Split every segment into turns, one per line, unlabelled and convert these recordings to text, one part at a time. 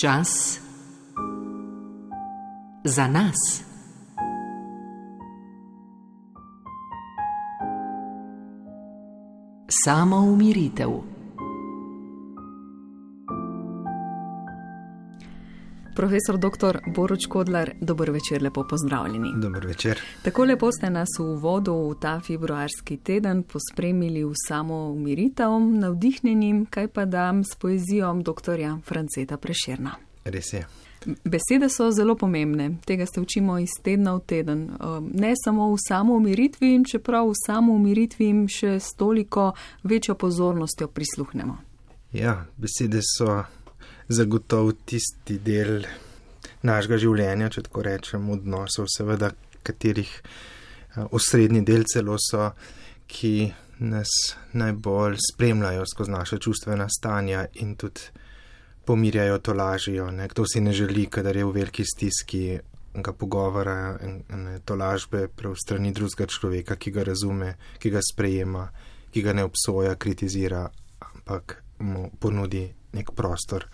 Čas za nas. Samo umiritev.
Profesor dr. Boruč Kodlar, dober večer, lepo pozdravljeni.
Dober večer.
Tako lepo ste nas v uvodu v ta februarski teden pospremili v samo umiritev, navdihnjenim, kaj pa dam s poezijo dr. Franceta Prešerna.
Res je.
Besede so zelo pomembne, tega se učimo iz tedna v teden. Ne samo v samo umiritvi, čeprav v samo umiritvi jim še s toliko večjo pozornostjo prisluhnemo.
Ja, besede so zagotovo tisti del našega življenja, če tako rečem, odnosov, seveda, katerih osrednji del celo so, ki nas najbolj spremljajo skozi naše čustvena stanja in tudi pomirjajo, to lažijo. Ne? Kdo si ne želi, kadar je v veliki stiski. Pogovora in to lažbe prav strani drugega človeka, ki ga razume, ki ga sprejema, ki ga ne obsoja, kritizira, ampak mu ponudi nek prostor,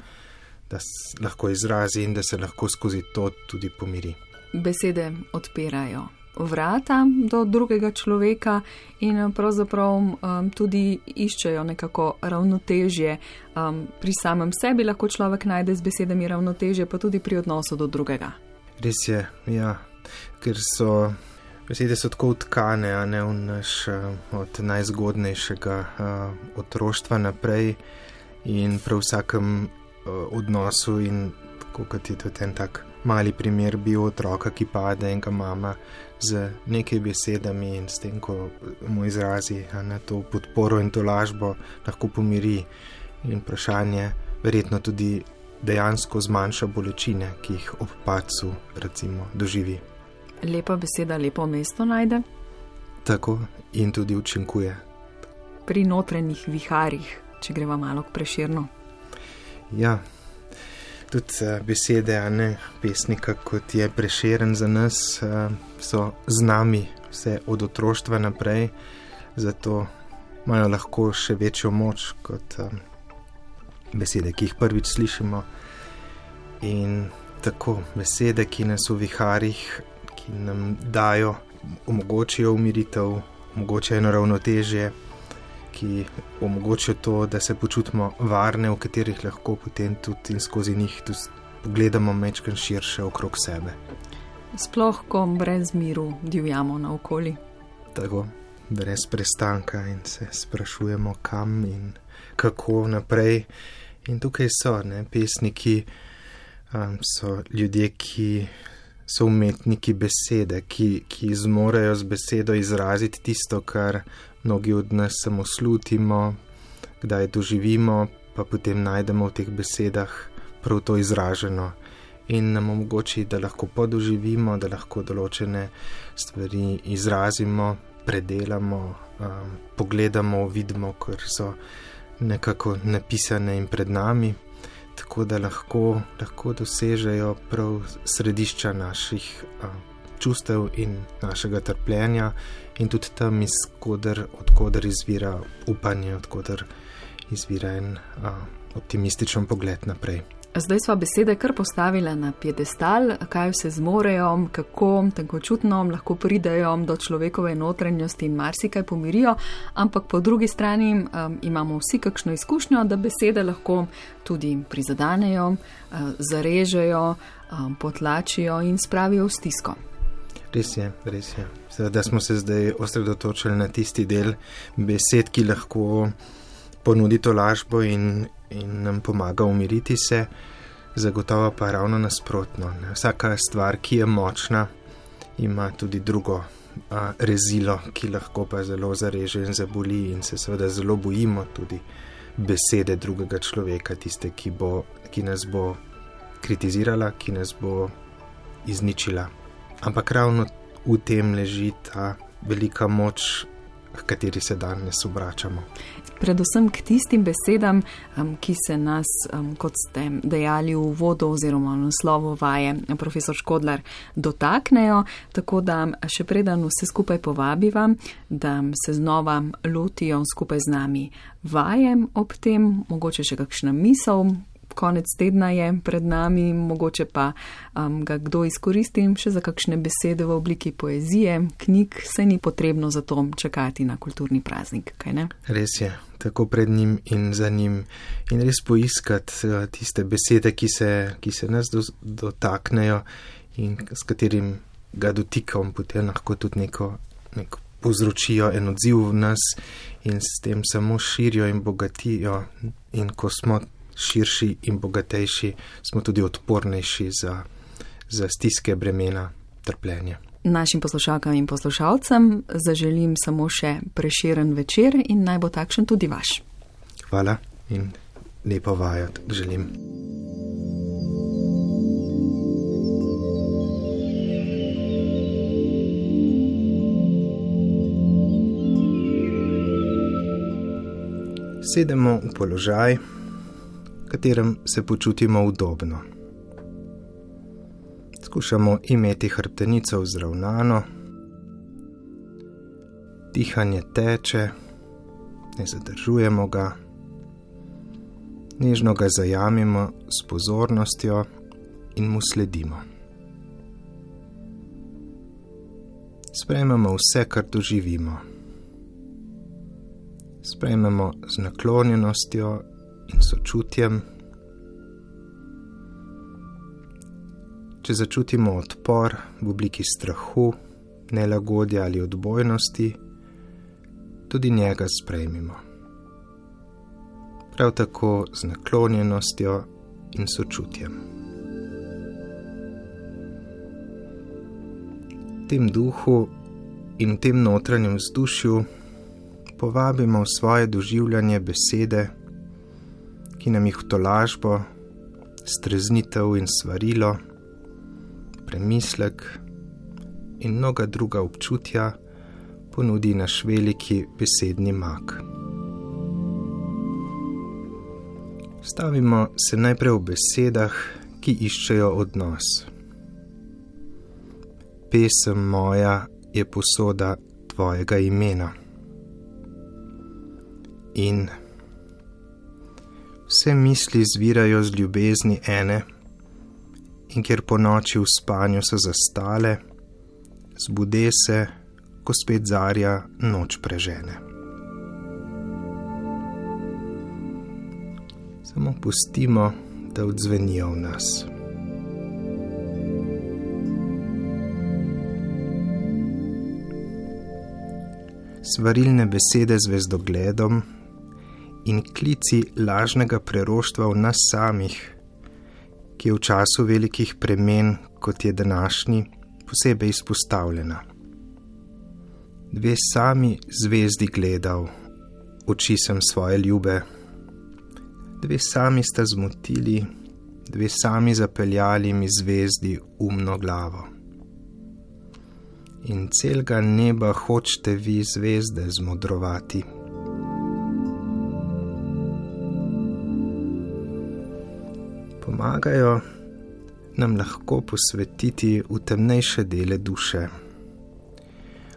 da se lahko izrazi in da se lahko skozi to tudi pomiri.
Besede odpirajo vrata do drugega človeka in pravzaprav um, tudi iščejo nekako ravnotežje. Um, pri samem sebi lahko človek najde z besedami ravnotežje, pa tudi pri odnosu do drugega.
Res je, ja, ker so besede so tako utkane, a ne v naš od najzgodnejšega uh, otroštva naprej in prav vsakem odnosu in kot je tudi en tak mali primer bil otroka, ki pade in ga mama z nekaj besedami in s tem, ko mu izrazi na to podporo in to lažbo, lahko pomiri in vprašanje, verjetno tudi dejansko zmanjša bolečine, ki jih ob pacu recimo doživi.
Lepa beseda, lepo mesto najde.
Tako in tudi učinkuje.
Pri notranjih viharjih, če greva malo preširno.
Ja, tudi besede, a ne pesnika, kot je preširen za nas, so z nami vse od otroštva naprej, zato imajo lahko še večjo moč kot besede, ki jih prvič slišimo. In tako besede, ki nas v viharjih, ki nam dajo, omogočijo umiritev, omogočajo ravnotežje ki omogočajo to, da se počutimo varne, v katerih lahko potem tudi in skozi njih tudi pogledamo mečken širše okrog sebe.
Sploh, ko brez miru divjamo naokoli.
Tako, brez prestanka in se sprašujemo, kam in kako naprej. In tukaj so ne, pesniki, um, so ljudje, ki so umetniki besede, ki, ki zmorejo z besedo izraziti tisto, kar mnogi od nas samo slutimo, kdaj doživimo, pa potem najdemo v teh besedah prav to izraženo in nam omogoči, da lahko podoživimo, da lahko določene stvari izrazimo, predelamo, um, pogledamo, vidimo, ker so nekako napisane in pred nami. Tako da lahko, lahko dosežejo prav središča naših a, čustev in našega trpljenja, in tudi tam, izkoder, odkuder izvira upanje, odkuder izvira en a, optimističen pogled naprej.
Zdaj smo besede kar postavili na piedestal, kaj vse zmorejo, kako tako čutno lahko pridajo do človekove notranjosti in marsikaj pomirijo, ampak po drugi strani um, imamo vsi kakšno izkušnjo, da besede lahko tudi prizadanejo, uh, zarežejo, um, potlačijo in spravijo v stisko.
Res je, res je. Da smo se zdaj osredotočili na tisti del besed, ki lahko ponudi to lažbo in, in nam pomaga umiriti se, zagotovo pa ravno nasprotno. Ne. Vsaka stvar, ki je močna, ima tudi drugo a, rezilo, ki lahko pa zelo zareže in zaboli, in se seveda zelo bojimo tudi besede drugega človeka, tiste, ki, bo, ki nas bo kritizirala, ki nas bo izničila. Ampak ravno v tem leži ta velika moč, k kateri se danes obračamo.
Predvsem k tistim besedam, ki se nas, kot ste dejali v vodu oziroma v naslovu vaje, profesor Škodlar, dotaknejo. Tako da še preden vse skupaj povabiva, da se znova lotijo skupaj z nami vajem ob tem, mogoče še kakšna misel, konec tedna je pred nami, mogoče pa um, ga kdo izkoristi še za kakšne besede v obliki poezije, knjig, se ni potrebno za to čakati na kulturni praznik, kaj ne?
Res je, tako pred njim in za njim in res poiskati uh, tiste besede, ki se, ki se nas do, dotaknejo in s katerim ga dotikam, potem lahko tudi neko, neko povzročijo en odziv v nas in s tem samo širijo in bogatijo. In ko smo širši in bogatejši, smo tudi odpornejši za, za stiske bremena trpljenja.
Našim poslušalkam in poslušalcem zaželim samo še preširen večer in naj bo takšen tudi vaš.
Hvala in lepo vajo želim. Sedemo v položaj, katerem se počutimo udobno. Skušamo imeti hrbtenico vzravnano, dihanje teče, ne zadržujemo ga, nežno ga zajamemo s pozornostjo in mu sledimo. Sprejmemo vse, kar doživimo sprejmemo z naklonjenostjo in sočutjem. Če začutimo odpor v obliki strahu, nelagodja ali odbojnosti, tudi njega sprejmimo. Prav tako z naklonjenostjo in sočutjem. V tem duhu in v tem notranjem vzdušju povabimo v svoje doživljanje besede, ki nam jih v tolažbo, streznitev in svarilo, premislek in mnoga druga občutja ponudi naš veliki besedni mak. Stavimo se najprej v besedah, ki iščejo odnos. Pesem moja je posoda tvojega imena in vse misli zvirajo z ljubezni ene, in ker po noči v spanju so zastale, zbude se, ko spet zarja noč prežene. Samo pustimo, da odzvenijo v nas. Svarilne besede z vezdogledom in klici lažnega preroštva v nas samih, ki je v času velikih premen, kot je današnji, posebej izpostavljena. Dve sami zvezdi gledal, oči sem svoje ljube, dve sami sta zmotili, dve sami zapeljali mi zvezdi umno glavo. In celega neba hočete vi zvezde zmodrovati. Pomagajo nam lahko posvetiti v temnejše dele duše.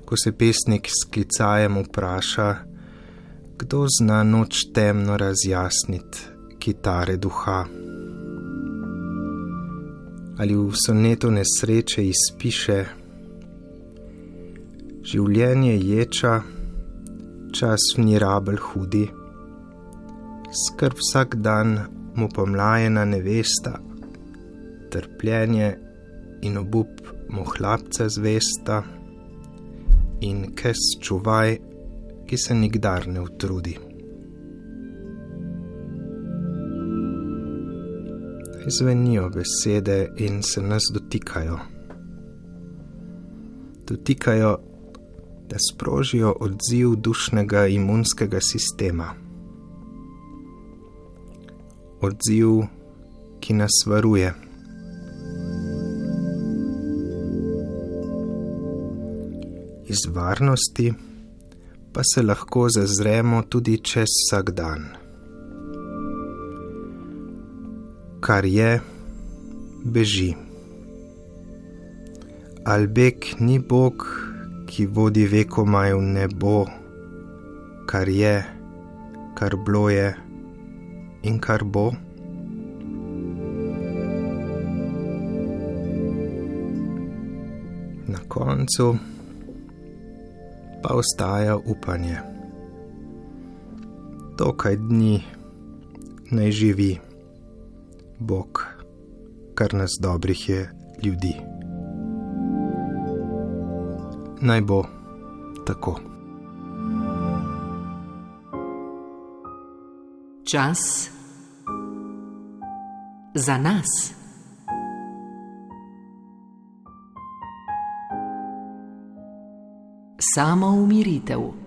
Ko se pesnik s klicajem vpraša, kdo zna noč temno razjasniti kitare duha. Ali v sonetu nesreče izpiše: Življenje ječa, čas njih rabel hudi, skrb vsak dan mu pomlajena nevesta, trpljenje in obup mu hlapca zvesta in kes čuvaj, ki se nikdar ne utrudi. Zvenijo besede in se nas dotikajo. Dotikajo, da sprožijo odziv dušnega imunskega sistema odziv, ki nas varuje. Iz varnosti pa se lahko zazremo tudi čez vsak dan. Kar je, beži. Albek ni Bog, ki vodi vekomaj v nebo, kar je, kar bloje in kar bo. Na koncu pa ostaja upanje. Tokaj dni naj živi Bog, kar nas dobrih je ljudi. Naj bo tako.
Čas za nas. Samo umiritev.